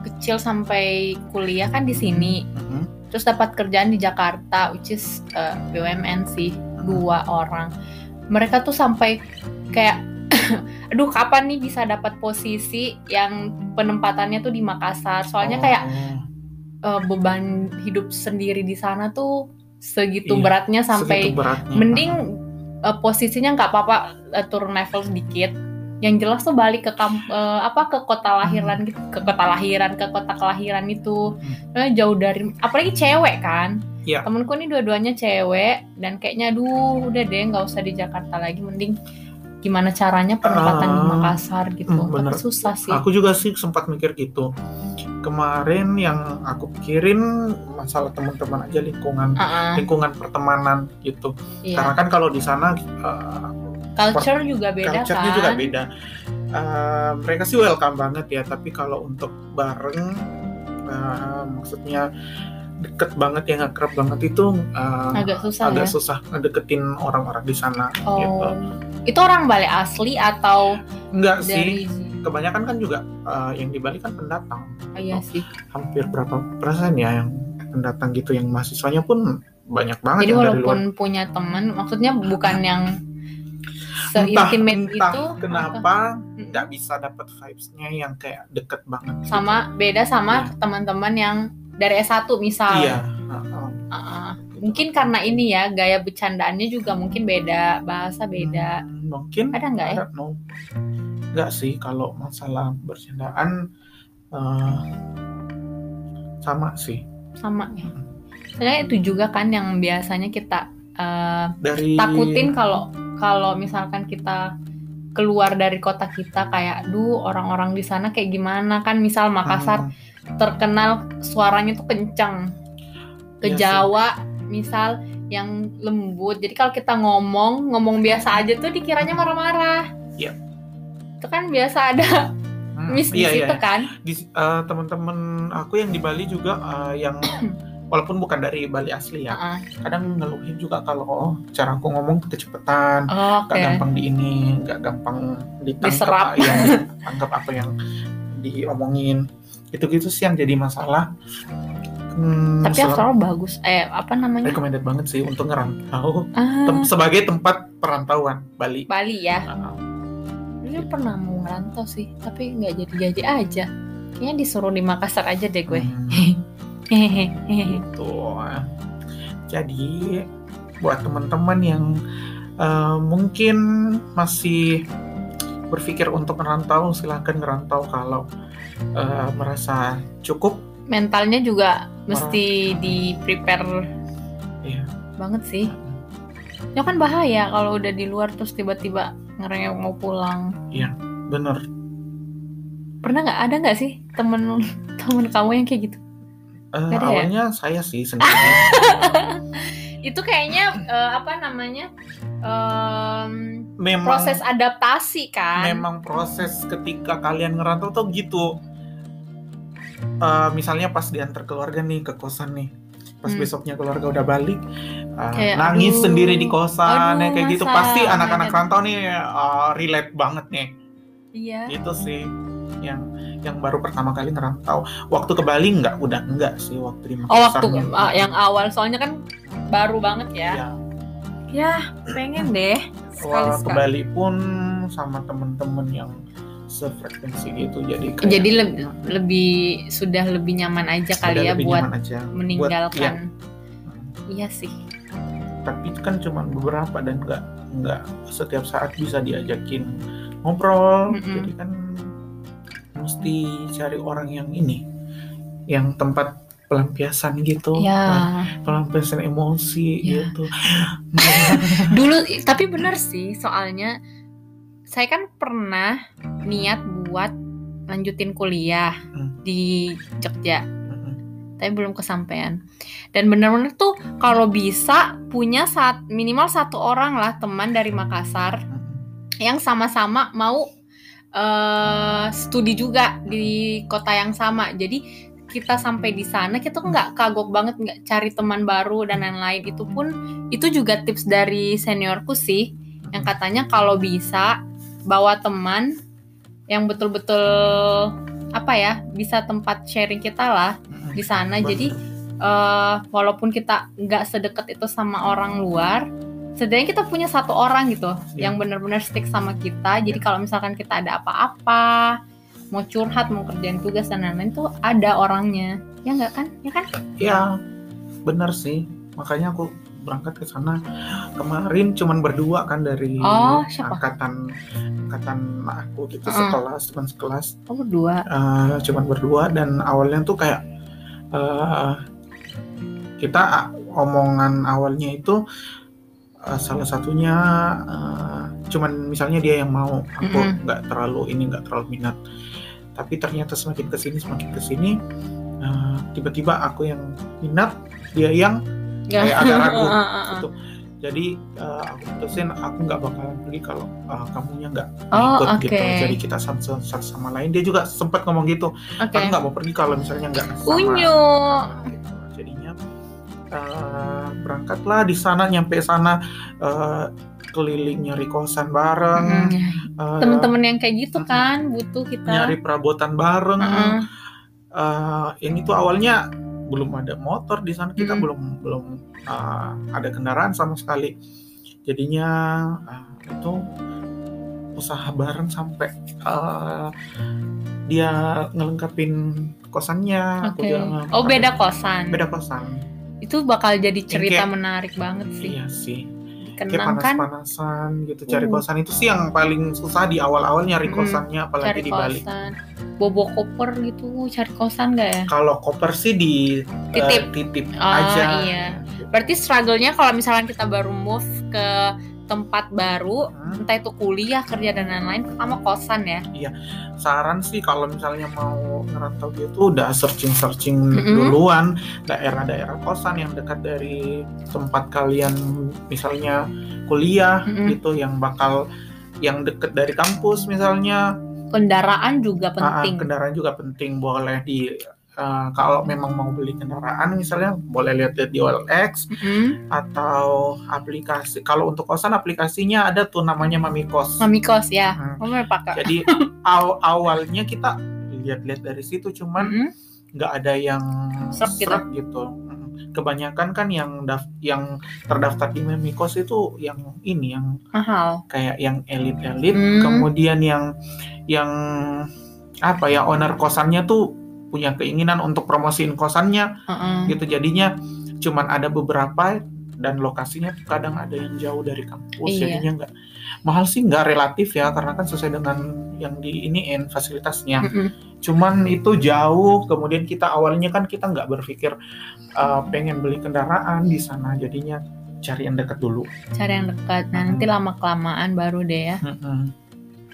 kecil sampai kuliah kan di sini. Heeh. Terus dapat kerjaan di Jakarta, which is eh, BUMN sih, dua orang. Mereka tuh sampai kayak, [COUGHS] aduh kapan nih bisa dapat posisi yang penempatannya tuh di Makassar? Soalnya kayak Eh, beban hidup sendiri di sana tuh segitu Iya, beratnya sampai segitu beratnya. mending eh, posisinya nggak apa-apa eh, turun level sedikit. Yang jelas tuh balik ke kamp, eh, apa ke kota lahiran gitu, ke kota lahiran, ke kota kelahiran itu. Eh, jauh dari apalagi cewek kan. Iya. Temenku ini dua-duanya cewek dan kayaknya aduh udah deh nggak usah di Jakarta lagi mending gimana caranya penempatan di Ah, Makassar gitu. hmm, bener. Tapi susah sih. Aku juga sih sempat mikir gitu. Kemarin yang aku pikirin masalah teman-teman aja lingkungan Ah, ah, lingkungan pertemanan gitu. iya. Karena kan kalau di sana uh, Culture juga beda culture-nya kan. juga beda. Uh, mereka sih welcome banget ya, tapi kalau untuk bareng uh, maksudnya deket banget yang akrab banget itu uh, Agak susah agak ya. susah ngedeketin orang-orang di sana Oh. gitu. Itu orang Bali asli atau Enggak sih, dari kebanyakan kan juga uh, yang di Bali kan pendatang. Oh, iya sih. hampir berapa persen ya yang pendatang gitu yang mahasiswanya pun banyak banget Jadi yang dari walaupun luar. punya teman, maksudnya bukan yang Entah, se-intimate entah itu kenapa nggak bisa dapat vibes-nya yang kayak deket banget. gitu. sama beda sama teman-teman yang dari S1 misal. Iya. Uh-uh. Mungkin karena ini ya gaya bercandaannya juga mungkin beda, bahasa beda. Hmm, mungkin Ada nggak ya? Know. Nggak sih kalau masalah bercandaan eh, sama sih Sama ya. Sebenarnya itu juga kan yang biasanya kita uh, dari takutin kalau kalau misalkan kita keluar dari kota kita kayak duh orang-orang di sana kayak gimana kan misal Makassar Hmm, terkenal suaranya tuh kenceng ke Iya sih. Jawa misal yang lembut jadi kalau kita ngomong ngomong biasa aja tuh dikiranya marah-marah Iya. itu kan biasa ada hmm, [LAUGHS] miss di iya, iya. situ kan di eh, teman-teman aku yang di Bali juga eh, yang [CLEARS THROAT] walaupun bukan dari Bali asli ya Heeh. kadang ngeluhin juga kalau oh, cara aku ngomong kecepatan oh, oke nggak gampang di ini nggak gampang Diserap. ditangkap yang [LAUGHS] anggap apa yang diomongin itu gitu sih yang jadi masalah. Hmm, tapi sel- Australia bagus eh apa namanya? Recommended banget sih untuk ngerantau. Ah, Tem- sebagai tempat perantauan Bali. Bali ya? Dulu pernah mau ngerantau sih tapi nggak jadi-jadi aja. Kayaknya disuruh di Makassar aja deh gue. Hmm, hehehe [LAUGHS] gitu. Jadi buat teman-teman yang eh, mungkin masih berpikir untuk ngerantau silahkan ngerantau kalau eh, merasa cukup. Mentalnya juga mesti di prepare Iya. banget sih. Ya kan bahaya kalau udah di luar terus tiba-tiba ngerengek mau pulang. Bener. Pernah nggak? Ada nggak sih temen [LAUGHS] temen kamu yang kayak gitu? Nggak ada ya? awalnya saya sih sendiri [LAUGHS] itu kayaknya eh, apa namanya em, memang proses adaptasi kan? Memang proses ketika kalian ngerantau tuh gitu Eh, misalnya pas diantar keluarga nih ke kosan nih pas Hmm. besoknya keluarga udah balik eh, Kayak, nangis aduh. sendiri di kosan Aduh, ya kayak gitu. pasti anak-anak rantau nih eh, relate banget nih. Iya. Itu sih yang yang baru pertama kali ngerantau. Waktu ke Bali nggak udah enggak sih waktu di oh Makassar waktu ah, yang awal. Soalnya kan baru banget ya. Ya, ya pengen deh. Sekali Wah, ke sekali Bali pun sama temen-temen yang sefrekuensi gitu jadi kayak Jadi lebih lebih sudah lebih nyaman aja kali ya buat aja. Buat- meninggalkan. iya. sih. tapi itu kan cuma beberapa dan nggak nggak setiap saat bisa diajakin ngobrol Mm-mm. jadi kan mesti cari orang yang ini yang tempat pelampiasan gitu Ya. pelampiasan emosi Ya. gitu [LAUGHS] Dulu tapi bener sih soalnya saya kan pernah niat buat lanjutin kuliah Hmm. di Jogja, Mm-mm. tapi belum kesampaian. Dan bener-bener tuh kalau bisa punya saat minimal satu orang lah teman dari Makassar Mm-mm. yang sama-sama mau eh, studi juga di kota yang sama. Jadi kita sampai di sana kita nggak kagok banget nggak cari teman baru dan lain-lain. Itu pun itu juga tips dari seniorku sih yang katanya kalau bisa bawa teman yang betul-betul apa ya bisa tempat sharing kita lah di sana. Bener. Jadi eh, walaupun kita nggak sedekat itu sama orang luar, setidaknya kita punya satu orang gitu Iya. yang benar-benar stick sama kita. Jadi kalau misalkan kita ada apa-apa, mau curhat, mau kerjain tugas dan lain-lain tuh ada orangnya. Ya nggak kan? Ya kan? ya benar sih makanya aku berangkat ke sana kemarin cuman berdua kan dari Oh, siapa? angkatan angkatan aku gitu Mm-mm. sekelas teman sekelas Oh berdua. eh, cuman berdua dan awalnya tuh kayak eh, kita omongan awalnya itu eh, salah satunya eh, cuman misalnya dia yang mau aku nggak terlalu ini nggak terlalu minat tapi ternyata semakin ke sini semakin ke sini eh, tiba-tiba aku yang minat dia yang kayak agak ragu [LAUGHS] Ah, ah, ah. gitu jadi eh, aku putusin aku nggak bakalan pergi kalau eh, kamunya nggak Oh, ikut oke. gitu jadi kita satu, satu sama lain dia juga sempat ngomong gitu Oke. aku nggak mau pergi kalau misalnya nggak sama Unyu. gitu. jadinya eh, berangkatlah di sana nyampe sana eh, keliling nyari kosan bareng Mm-mm. eh, Temen-temen yang kayak gitu kan butuh kita. nyari perabotan bareng Heeh. Eh, ini tuh awalnya belum ada motor di sana kita Mm. belum belum eh, ada kendaraan sama sekali jadinya eh, itu usaha bareng sampai eh, dia ngelengkapin kosannya aku Oke. juga Oh beda kosan. beda kosan Itu bakal jadi cerita kayak- menarik banget sih. iya sih kayak Kenang kan panas-panasan gitu cari Uh. kosan itu sih yang paling susah di awal-awal nyari Mm, kosannya apalagi cari di Bali kosan. Bobo koper gitu cari kosan gak ya? kalau koper sih di eh, Titip. titip Oh, aja iya. Berarti struggle-nya kalau misalkan kita baru move ke tempat baru, Hmm. entah itu kuliah, kerja dan lain-lain, pertama kosan ya. saran sih kalau misalnya mau ngerantau gitu udah searching-searching Mm-mm. duluan daerah-daerah kosan yang dekat dari tempat kalian misalnya kuliah Mm-mm. gitu yang bakal yang deket dari kampus misalnya Kendaraan juga Ah, ah, penting. kendaraan juga penting boleh di eh, kalau memang mau beli kendaraan misalnya boleh lihat di OLX Mm-mm. atau aplikasi kalau untuk kosan aplikasinya ada tuh namanya Mamikos Mami kos ya. Hmm. Mami pakai. jadi aw- awalnya kita lihat-lihat dari situ cuman Mm-mm. nggak ada yang Srek gitu. gitu. Mm. Kebanyakan kan yang daf- yang terdaftar di Memikos itu yang ini yang Mahal. kayak yang elit-elit, Hmm. kemudian yang yang apa ya owner kosannya tuh punya keinginan untuk promosiin kosannya Heeh. gitu jadinya cuman ada beberapa dan lokasinya tuh kadang ada yang jauh dari kampus Iya. jadinya nggak mahal sih nggak relatif ya karena kan sesuai dengan yang di iniin fasilitasnya Mm-mm. cuman itu jauh kemudian kita awalnya kan kita nggak berpikir uh, pengen beli kendaraan di sana jadinya cari yang dekat dulu Cari yang dekat. Nah, nanti lama kelamaan baru deh ya. Mm-mm.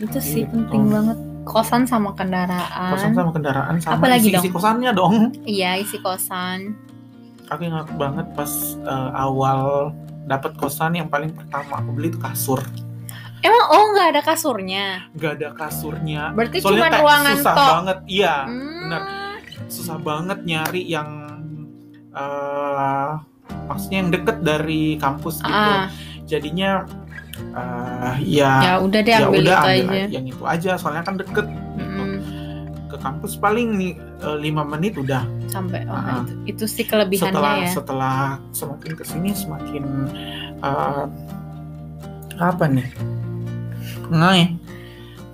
Itu sih Gitu. penting banget. Kosan sama kendaraan. kosan sama kendaraan sama Apa lagi isi, isi dong? kosannya dong [LAUGHS] Iya, isi kosan. aku ingat banget pas uh, awal dapat kosan yang paling pertama aku beli itu kasur Emang oh nggak ada kasurnya? nggak ada kasurnya Berarti soalnya cuma ruangan susah tok. banget iya Hmm. benar. susah banget nyari yang eh maksudnya yang deket dari kampus gitu Ah, jadinya eh ya ya udah deh ya ambil udah itu ambil aja. yang itu aja soalnya kan deket gitu. Mm-mm. ke kampus paling nih eh, lima menit udah Sampai oh, Ah. itu, itu sih kelebihannya setelah ya. setelah semakin ke sini semakin eh, apa nih ngai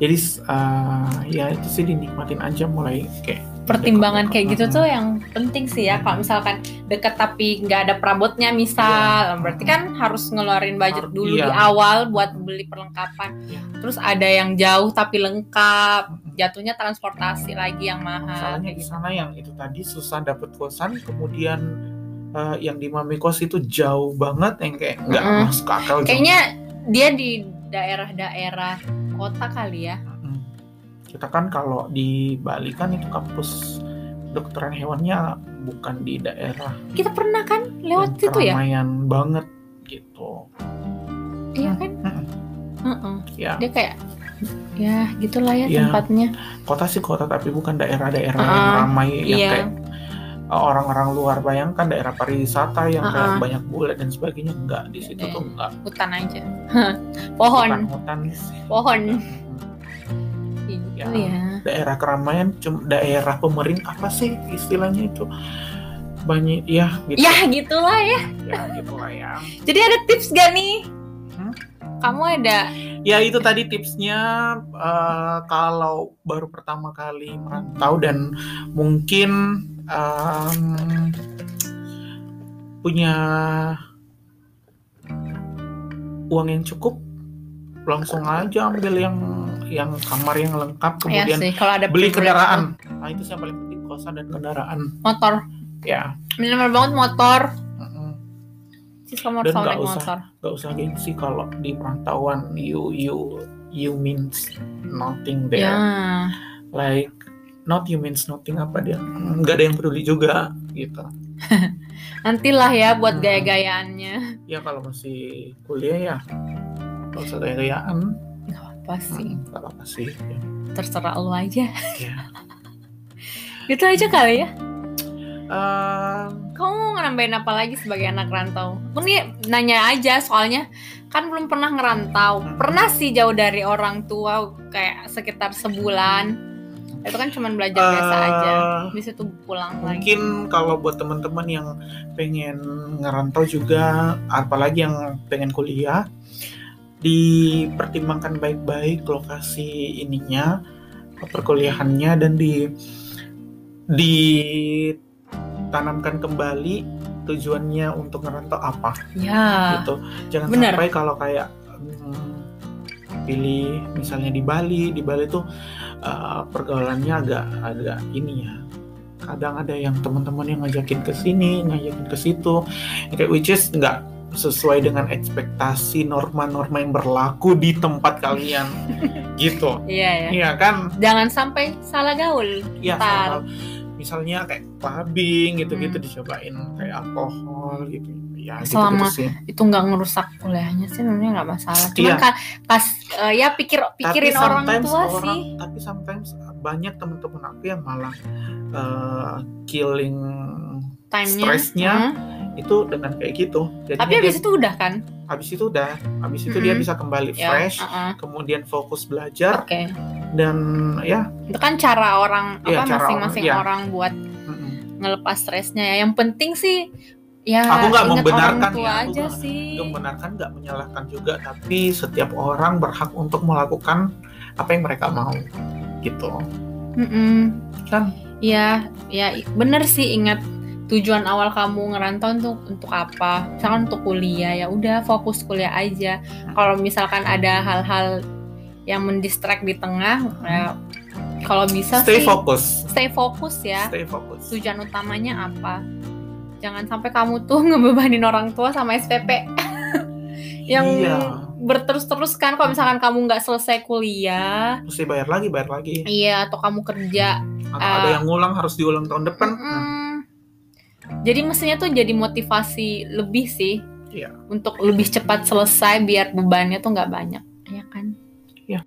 jadi uh, ya itu sih dinikmatin aja mulai kayak pertimbangan kayak gitu tuh yang penting sih ya kalau misalkan deket tapi nggak ada perabotnya misal Iya. berarti kan harus ngeluarin budget Har- dulu iya. di awal buat beli perlengkapan Iya. terus ada yang jauh tapi lengkap jatuhnya transportasi lagi yang mahal kayak di gitu. sana yang itu tadi susah dapet kosan, kemudian eh, yang di Mami Kos itu jauh banget yang kayak nggak Mm-mm. masuk akal. kayaknya dia di daerah-daerah kota kali ya. Kita kan kalau di Bali kan itu kampus kedokteran hewannya bukan di daerah kita pernah kan lewat yang situ ya keramaian banget gitu. iya kan Mm-mm. Heeh. Ya dia kayak ya gitulah ya Iya. tempatnya kota sih kota tapi bukan daerah-daerah yang Uh-uh. ramai yang Iya. kayak uh, orang-orang luar bayangkan daerah pariwisata yang kayak Uh-uh. banyak bule dan sebagainya enggak di situ Iya. tuh enggak hutan aja [LAUGHS] pohon hutan sih. pohon Mm. gitu Ya. ya daerah keramaian cuma daerah pemerintah apa sih istilahnya itu banyak ya gitu ya gitulah ya ya gitu lah ya jadi ada tips gak nih Hmm? kamu ada ya itu tadi tipsnya eh, kalau baru pertama kali merantau dan mungkin em, punya uang yang cukup langsung aja ambil yang yang kamar yang lengkap ya kemudian sih kalau ada beli kendaraan. nah itu sih yang paling penting kosan dan kendaraan. Motor. Ya. Minimal banget motor. Dan nggak usah. motor. Gak usah gengsi kalau di perantauan you you you means nothing there. Ya. Like not you means nothing apa dia? Nggak ada yang peduli juga gitu. [LAUGHS] Nantilah ya buat Hmm. gaya-gayaannya. Ya kalau masih kuliah ya nggak usah gaya-gayaan apa sih Hmm, apa-apa sih ya. terserah lu aja Ya. [LAUGHS] gitu aja kali ya Ehm, kamu mau nambahin apa lagi sebagai anak rantau? Aku nih nanya aja soalnya kan belum pernah ngerantau. Hmm. Pernah sih jauh dari orang tua kayak sekitar sebulan. Itu kan cuma belajar biasa aja. Habis itu pulang lagi. mungkin kalau buat teman-teman yang pengen ngerantau juga apalagi yang pengen kuliah dipertimbangkan baik-baik lokasi ininya perkuliahannya dan di ditanamkan kembali tujuannya untuk ngerantau apa Ya. gitu jangan benar. sampai kalau kayak hmm, pilih misalnya di Bali di Bali tuh uh, pergaulannya agak agak ini ya kadang ada yang teman-teman yang ngajakin ke sini ngajakin ke situ kayak which is nggak sesuai dengan ekspektasi norma-norma yang berlaku di tempat kalian [LAUGHS] gitu Iya ya. iya kan Jangan sampai salah gaul. ya Ntar. sama misalnya kayak clubbing gitu-gitu Hmm. dicobain kayak alkohol gitu ya gitu, Selama sih Itu nggak ngerusak kuliahnya sih sebenarnya nggak masalah. Cuman Iya. kan pas eh, ya pikir pikirin tapi orang tua orang- sih. tapi sometimes banyak teman-teman aku yang malah uh, killing Time-nya. stresnya Hmm. Itu dengan kayak gitu Jadinya Tapi dia- habis itu udah kan? habis itu udah habis itu dia Mm-mm. bisa kembali Ya. fresh uh-uh. kemudian fokus belajar Oke. dan ya itu kan cara orang Iya, apa masing-masing orang, iya. orang buat mm-mm. ngelepas stresnya ya yang penting sih ya Aku nggak membenarkan orang tua ya, aku aja sih Nggak membenarkan nggak menyalahkan juga tapi setiap orang berhak untuk melakukan apa yang mereka mau gitu Mm-mm. kan ya ya bener sih ingat tujuan awal kamu ngerantau untuk untuk apa? Misalkan untuk kuliah ya udah fokus kuliah aja. Kalau misalkan ada hal-hal yang mendistract di tengah ya kalau bisa stay sih fokus. stay fokus ya. Stay fokus. Tujuan utamanya apa? Jangan sampai kamu tuh [LAUGHS] ngebebanin orang tua sama SPP [LAUGHS] yang iya. berterus-terus kan kalau misalkan kamu nggak selesai kuliah. Mesti bayar lagi bayar lagi. Iya atau kamu kerja atau Ah. ada yang ngulang harus diulang tahun depan. Nah, Mm-mm. Jadi mestinya tuh jadi motivasi lebih sih Iya. untuk lebih cepat selesai biar bebannya tuh nggak banyak ya kan Iya.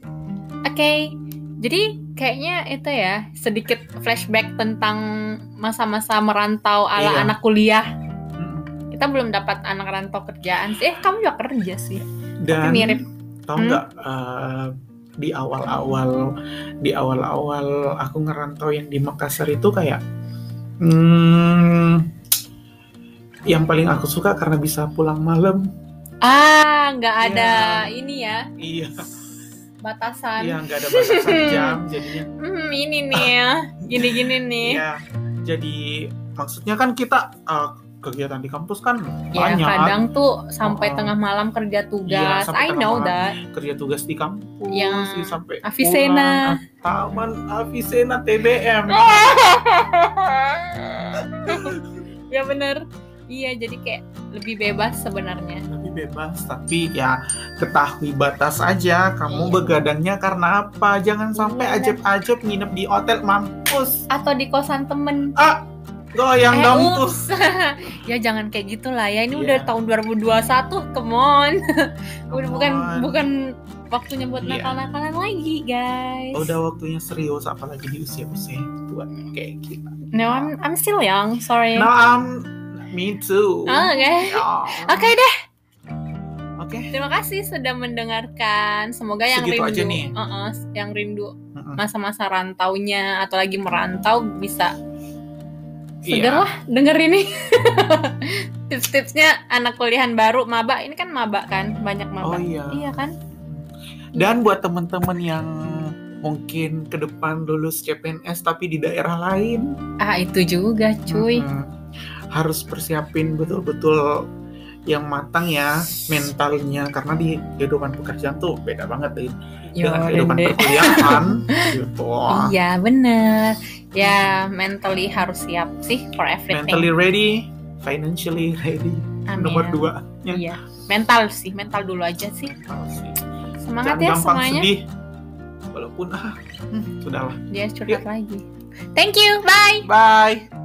oke jadi kayaknya itu ya sedikit flashback tentang masa-masa merantau ala Iya. anak kuliah Mm. kita belum dapat anak rantau kerjaan sih eh kamu juga kerja sih dan mirip. tau Hmm? nggak eh, di awal-awal di awal-awal aku ngerantau yang di Makassar itu kayak hmm, yang paling aku suka karena bisa pulang malam ah nggak ada Iya. ini ya iya batasan. Iya, nggak ada batasan [LAUGHS] jam jadinya. Hmm, ini nih ya, gini-gini nih. Iya. Jadi maksudnya kan kita uh, kegiatan di kampus kan Ya banyak. kadang tuh sampai Oh. tengah malam kerja Iya, tugas. sampai I know malam that. kerja tugas di kampus Yang sih, sampai Avicenna. pulang. taman Avicenna TBM [LAUGHS] ya bener. Iya, jadi kayak lebih bebas sebenarnya. lebih bebas tapi ya ketahui batas aja kamu Iya. begadangnya karena apa jangan sampai Iya. ajeb-ajeb nginep di hotel mampus Atau di kosan temen. ah goyang Eh, dong tuh [LAUGHS] ya jangan kayak gitulah ya. Ini Iya. udah tahun 2021, come on. [LAUGHS] udah bukan bukan waktunya buat Iya. nakal-nakalan lagi, guys. udah waktunya serius apalagi di usia-usia tua kayak kita No, I'm I'm still young. Sorry. nah um, me too Oh, Oke. Ya. Oke deh. oke Terima kasih sudah mendengarkan. Semoga yang Segitu rindu, aja nih. Uh-uh, yang rindu masa-masa rantaunya atau lagi merantau bisa Iya. seger lah denger ini. [LAUGHS] Tips-tipsnya anak kuliahan baru maba ini kan maba kan banyak oh maba. iya Iya kan? dan buat teman-teman yang mungkin ke depan lulus CPNS tapi di daerah lain Ah itu juga cuy. Mm-mm. harus persiapin betul-betul yang matang ya mentalnya karena di kehidupan pekerjaan tuh beda banget Lin. Yo, dengan kehidupan Dende. perkuliahan [LAUGHS] gitu Iya bener. Ya mentally harus siap sih for everything. mentally ready financially ready Amin. nomor dua Iya. Mental sih, mental dulu aja sih. Mental sih. Semangat Jangan ya gampang semuanya. sedih walaupun ah hmm, sudahlah Dia curhat lagi. Thank you. Bye. bye